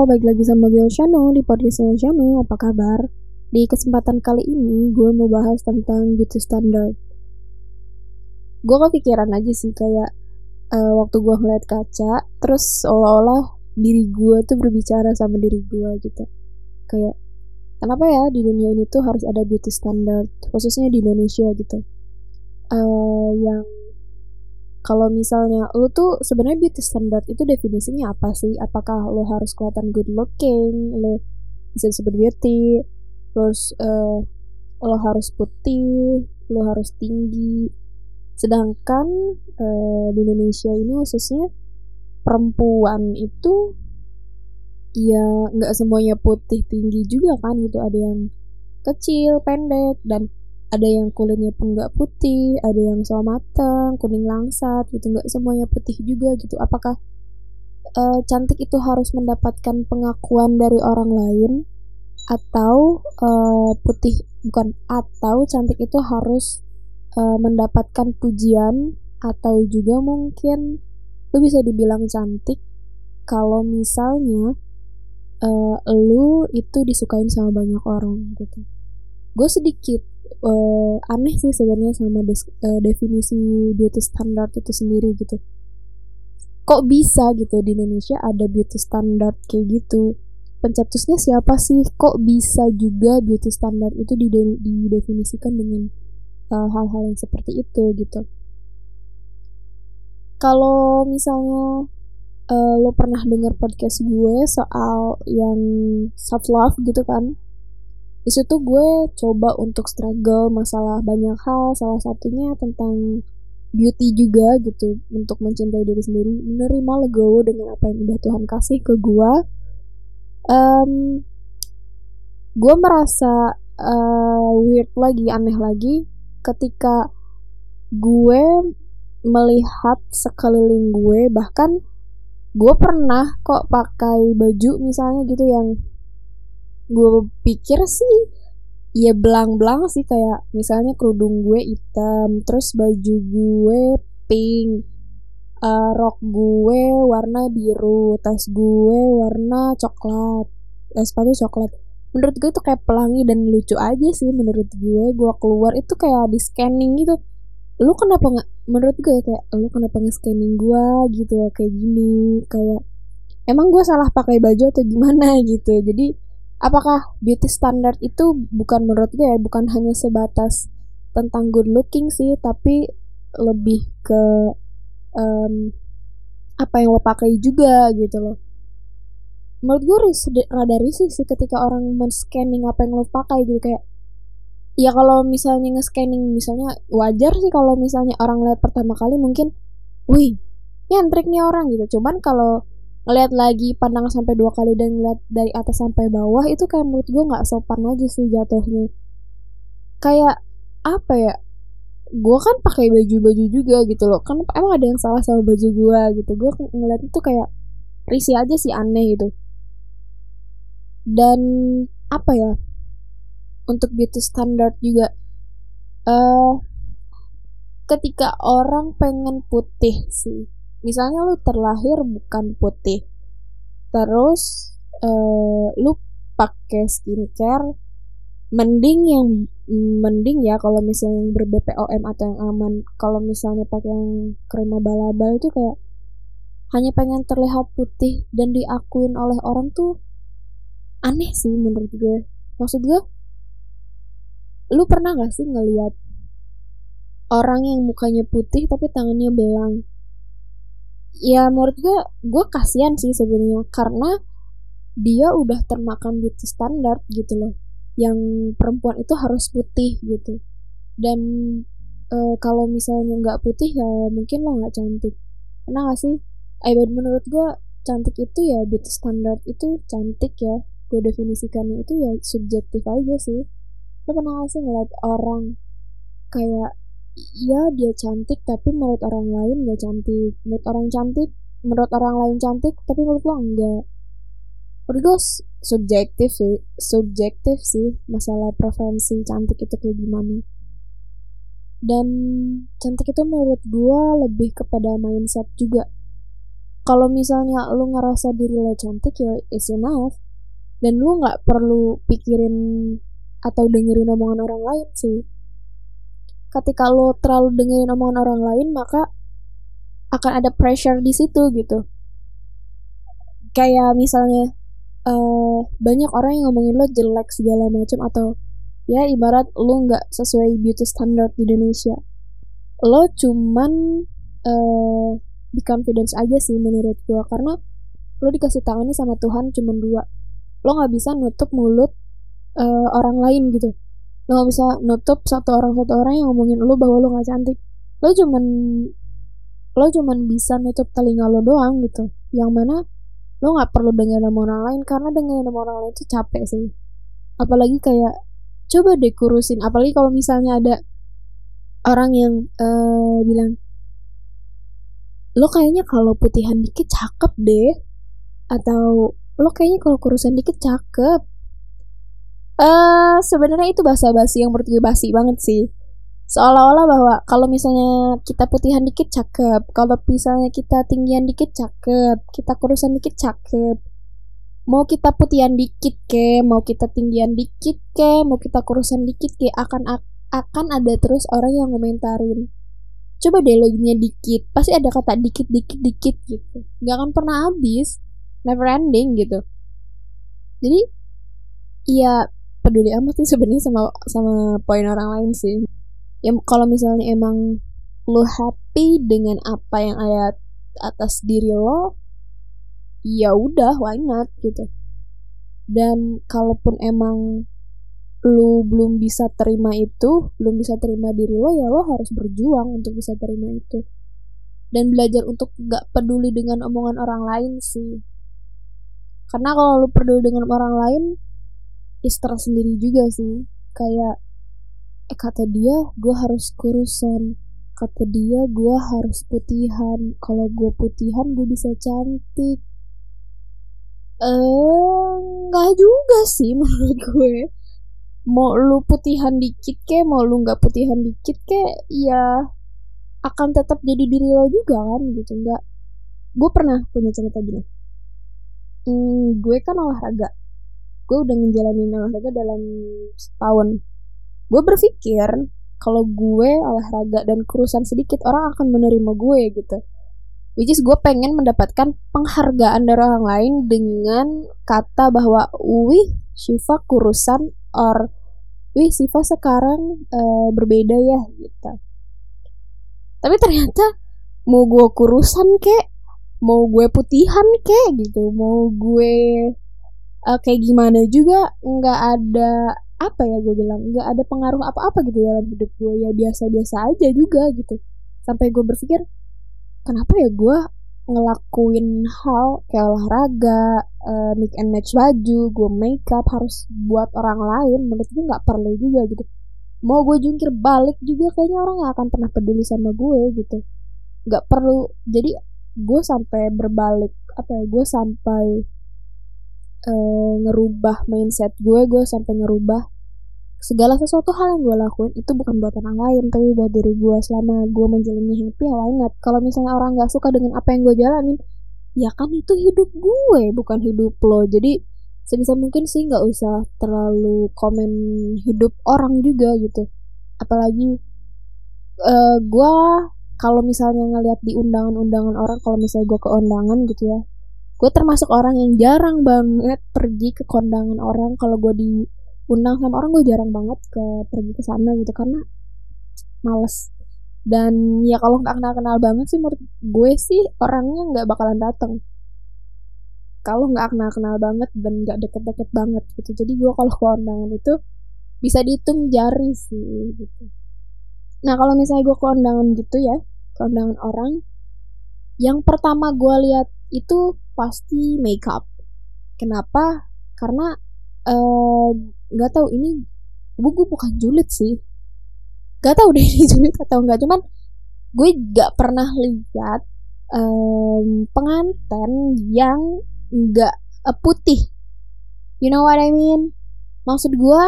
Halo, balik lagi sama gue Shano di podcastnya Shano. Apa kabar? Di kesempatan kali ini, gue mau bahas tentang beauty standard. Gue kepikiran aja sih kayak uh, waktu gue ngeliat kaca, terus seolah-olah diri gue tuh berbicara sama diri gue gitu. Kayak kenapa ya di dunia ini tuh harus ada beauty standard, khususnya di Indonesia gitu. Uh, yang kalau misalnya lu tuh sebenarnya beauty standard itu definisinya apa sih? Apakah lo harus kelihatan good looking, lo bisa disebut beauty, terus uh, lo harus putih, lo harus tinggi. Sedangkan uh, di Indonesia ini khususnya perempuan itu ya nggak semuanya putih tinggi juga kan gitu ada yang kecil pendek dan ada yang kulitnya pun nggak putih, ada yang sawo matang, kuning langsat gitu, nggak semuanya putih juga gitu. Apakah uh, cantik itu harus mendapatkan pengakuan dari orang lain atau uh, putih bukan atau cantik itu harus uh, mendapatkan pujian atau juga mungkin lu bisa dibilang cantik kalau misalnya uh, lu itu disukain sama banyak orang gitu. Gue sedikit uh, aneh sih sebenarnya sama des, uh, definisi beauty standard itu sendiri gitu. Kok bisa gitu di Indonesia ada beauty standard kayak gitu? Pencetusnya siapa sih? Kok bisa juga beauty standard itu didefinisikan dengan eh, hal-hal uh, yang seperti itu gitu? Kalau misalnya uh, lo pernah dengar podcast gue soal yang self love gitu kan di situ gue coba untuk struggle masalah banyak hal salah satunya tentang beauty juga gitu untuk mencintai diri sendiri. Menerima legowo dengan apa yang udah Tuhan kasih ke gue um, gue merasa uh, weird lagi aneh lagi ketika gue melihat sekeliling gue. Bahkan gue pernah kok pakai baju misalnya gitu yang gue pikir sih ya belang-belang sih kayak misalnya kerudung gue hitam terus baju gue pink uh, rok gue warna biru tas gue warna coklat eh, sepatu coklat. Menurut gue itu kayak pelangi dan lucu aja sih menurut gue gue keluar itu kayak di scanning gitu. Lu kenapa nggak menurut gue ya kayak lu kenapa nge-scanning gue gitu kayak gini kayak emang gue salah pakai baju atau gimana? gitu. Jadi apakah beauty standard itu bukan menurut gue ya bukan hanya sebatas tentang good looking sih tapi lebih ke um, apa yang lo pakai juga gitu loh. Menurut gue rada risih sih ketika orang men-scanning apa yang lo pakai gitu kayak ya kalau misalnya nge-scanning misalnya wajar sih kalau misalnya orang lihat pertama kali mungkin wih nyentrik nih orang gitu. Cuman kalau ngeliat lagi pandang sampai dua kali dan ngeliat dari atas sampai bawah itu kayak menurut gue nggak sopan aja sih jatuhnya. Kayak apa ya gue kan pakai baju-baju juga gitu loh. Kan emang ada yang salah sama baju gue gitu. Gue ngeliat itu kayak risih aja sih aneh gitu. Dan apa ya untuk beauty standard juga uh, ketika orang pengen putih sih misalnya lu terlahir bukan putih terus uh, lu pakai skincare mending yang mending ya kalau misalnya yang ber BPOM atau yang aman. Kalau misalnya pakai yang krem abal-abal itu kayak hanya pengen terlihat putih dan diakuin oleh orang tuh aneh sih menurut gue. Maksud gue lu pernah gak sih ngeliat orang yang mukanya putih tapi tangannya belang ya menurut gue gue kasihan sih sebenarnya karena dia udah termakan beauty standar gitu loh. Yang perempuan itu harus putih gitu. Dan e, kalau misalnya nggak putih ya mungkin lo nggak cantik. Pernah gak sih? Eh menurut gue cantik itu ya beauty standar itu cantik ya. Gue definisikannya itu ya subjektif aja sih. Lo pernah gak sih ngeliat orang kayak iya dia cantik tapi menurut orang lain gak cantik. Menurut orang cantik menurut orang lain cantik tapi menurut lo enggak. Menurut gue subjektif sih subjektif sih masalah preferensi cantik itu kayak gimana. Dan cantik itu menurut gue lebih kepada mindset juga. Kalau misalnya lu ngerasa diri lo cantik ya is enough. Dan lu nggak perlu pikirin atau dengerin omongan orang lain sih ketika lo terlalu dengerin omongan orang lain maka akan ada pressure di situ gitu. Kayak misalnya uh, banyak orang yang ngomongin lo jelek segala macam atau ya ibarat lo nggak sesuai beauty standard di Indonesia. Lo cuman uh, di confidence aja sih menurut gue karena lo dikasih tangannya sama Tuhan cuman dua. Lo nggak bisa nutup mulut uh, orang lain gitu lo nggak bisa nutup satu orang satu orang yang ngomongin lo bahwa lo nggak cantik. Lo cuman lo cuman bisa nutup telinga lo doang gitu. Yang mana lo nggak perlu dengerin nama orang lain karena dengerin nama orang lain itu capek sih. Apalagi kayak coba deh kurusin. Apalagi kalau misalnya ada orang yang uh, bilang lo kayaknya kalau putihan dikit cakep deh. Atau lo kayaknya kalau kurusan dikit cakep uh, sebenarnya itu bahasa basi yang menurut basi banget sih. Seolah-olah bahwa kalau misalnya kita putihan dikit cakep. Kalau misalnya kita tinggian dikit cakep. Kita kurusan dikit cakep. Mau kita putihan dikit ke mau kita tinggian dikit ke mau kita kurusan dikit ke akan akan ada terus orang yang komentarin coba deh loginnya dikit. Pasti ada kata dikit dikit dikit gitu. Nggak akan pernah habis. Never ending gitu. Jadi iya peduli amat sih sebenarnya sama sama poin orang lain sih ya kalau misalnya emang lo happy dengan apa yang ada atas diri lo ya udah why not gitu dan kalaupun emang lu belum bisa terima itu, belum bisa terima diri lo, ya lo harus berjuang untuk bisa terima itu. Dan belajar untuk gak peduli dengan omongan orang lain sih. Karena kalau lu peduli dengan orang lain, ya sendiri juga sih. Kayak, eh kata dia, gue harus kurusan. Kata dia, gue harus putihan. Kalau gue putihan, gue bisa cantik. Eh, nggak juga sih menurut gue mau lu putihan dikit ke mau lu nggak putihan dikit ke ya akan tetap jadi diri lo juga kan gitu nggak gue pernah punya cerita gini hmm, gue kan olahraga gue udah ngejalanin olahraga dalam setahun. Gue berpikir kalau gue olahraga dan kurusan sedikit orang akan menerima gue gitu. Which is gue pengen mendapatkan penghargaan dari orang lain dengan kata bahwa wih Shiva kurusan or wih Siva sekarang uh, berbeda ya gitu. Tapi ternyata mau gue kurusan kek? Mau gue putihan kek? Gitu. Mau gue uh, kayak gimana juga nggak ada apa ya gue bilang nggak ada pengaruh apa-apa gitu dalam hidup gue ya biasa-biasa aja juga gitu sampai gue berpikir kenapa ya gue ngelakuin hal kayak olahraga, uh, mix and match baju, gue makeup harus buat orang lain, menurut gue nggak perlu juga gitu. Mau gue jungkir balik juga kayaknya orang gak akan pernah peduli sama gue gitu. Nggak perlu. Jadi gue sampai berbalik apa ya? Gue sampai uh, ngerubah mindset gue, gue sampai ngerubah segala sesuatu hal yang gue lakuin itu bukan buat orang lain tapi buat diri gue. Selama gue menjalani happy ya why not? Kalau misalnya orang nggak suka dengan apa yang gue jalanin ya kan itu hidup gue bukan hidup lo. Jadi sebisa mungkin sih nggak usah terlalu komen hidup orang juga gitu. Apalagi uh, gue kalau misalnya ngeliat di undangan-undangan orang kalau misalnya gue ke undangan gitu ya gue termasuk orang yang jarang banget pergi ke kondangan orang. Kalau gue di undang sama orang gue jarang banget ke pergi ke sana gitu karena males. Dan ya kalau nggak kenal kenal banget sih menurut gue sih orangnya nggak bakalan datang kalau nggak kenal kenal banget dan nggak deket-deket banget gitu. Jadi gue kalau ke undangan itu bisa dihitung jari sih gitu. Nah kalau misalnya gue ke undangan gitu ya ke undangan orang yang pertama gue lihat itu pasti makeup. Kenapa? Karena uh, nggak tahu ini gue bukan julid sih. Gak tahu deh ini julid atau enggak cuman gue gak pernah lihat um, pengantin yang nggak uh, putih. You know what I mean? Maksud gue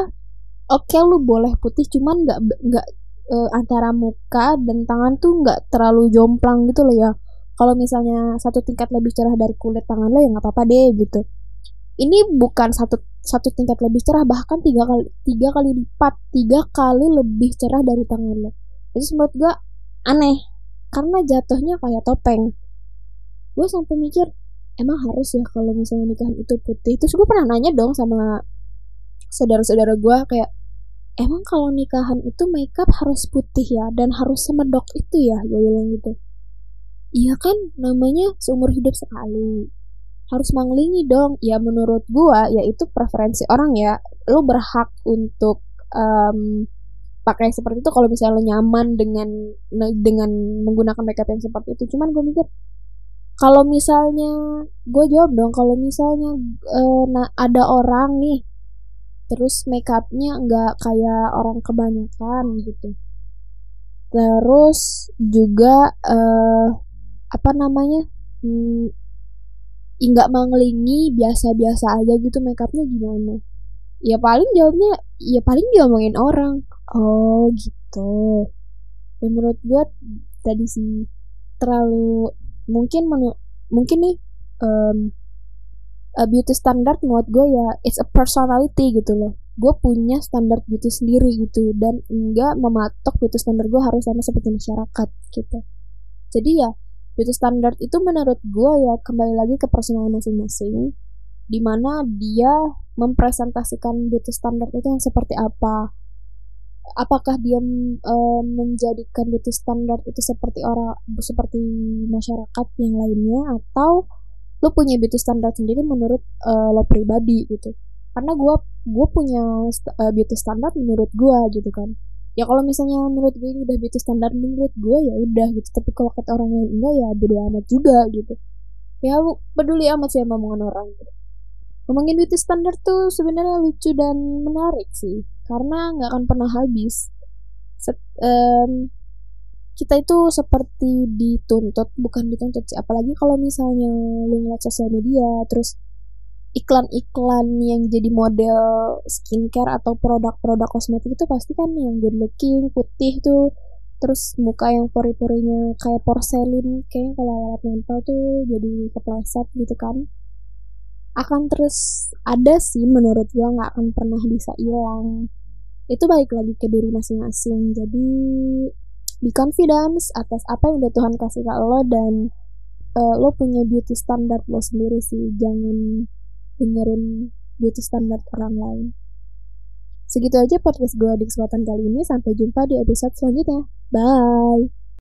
oke okay, lu boleh putih cuman nggak nggak uh, antara muka dan tangan tuh nggak terlalu jomplang gitu loh ya kalau misalnya satu tingkat lebih cerah dari kulit tangan lo ya nggak apa-apa deh gitu. Ini bukan satu satu tingkat lebih cerah bahkan tiga kali tiga kali lipat tiga kali lebih cerah dari tangan lo. Jadi menurut gue aneh. Karena jatuhnya kayak topeng. Gue sampai mikir emang harus ya kalau misalnya nikahan itu putih? Terus gue pernah nanya dong sama saudara-saudara gue kayak emang kalau nikahan itu makeup harus putih ya dan harus semedok itu ya? Gue bilang gitu iya kan namanya seumur hidup sekali. Harus manglingi dong. Ya menurut gua ya itu preferensi orang ya. Lo berhak untuk um, pakai seperti itu kalau misalnya lo nyaman dengan dengan menggunakan makeup yang seperti itu. Cuman gue mikir kalau misalnya gue jawab dong kalau misalnya uh, nah, ada orang nih terus makeupnya nggak kayak orang kebanyakan gitu. Terus juga uh, apa namanya hmm, nggak biasa-biasa aja gitu makeupnya gimana? Ya paling jawabnya ya paling diomongin orang. Oh gitu. Ya menurut gue tadi sih terlalu mungkin menu, mungkin nih um, a beauty standard menurut gue ya it's a personality gitu loh. Gue punya standar beauty sendiri gitu dan enggak mematok beauty standar gue harus sama seperti masyarakat gitu. Jadi ya beauty standard itu menurut gue ya kembali lagi ke personal masing-masing di mana dia mempresentasikan beauty standard itu yang seperti apa. Apakah dia e, menjadikan beauty standard itu seperti orang seperti masyarakat yang lainnya atau lo punya beauty standard sendiri menurut e, lo pribadi gitu. Karena gue gue punya e, beauty standard menurut gue gitu kan ya kalau misalnya menurut gue ini udah beauty standar menurut gue ya udah gitu. Tapi kalau kata orang lain enggak ya bodo amat juga gitu. Ya peduli amat sih sama omongan orang gitu. Ngomongin beauty standar tuh sebenarnya lucu dan menarik sih. Karena nggak akan pernah habis. Set, um, kita itu seperti dituntut bukan dituntut sih. Apalagi kalau misalnya lu ngeliat sosial media terus iklan-iklan yang jadi model skincare atau produk-produk kosmetik itu pasti kan yang good looking, putih tuh, terus muka yang pori-porinya kayak porselin, kayak kalau alat nempel tuh jadi kepleset gitu kan. Akan terus ada sih menurut gua nggak akan pernah bisa hilang. Itu balik lagi ke diri masing-masing. Jadi be confidence atas apa yang udah Tuhan kasih ke lo dan uh, lo punya beauty standard lo sendiri sih. Jangan dengerin beauty standard orang lain. Segitu aja podcast gue di kesempatan kali ini. Sampai jumpa di episode selanjutnya. Bye!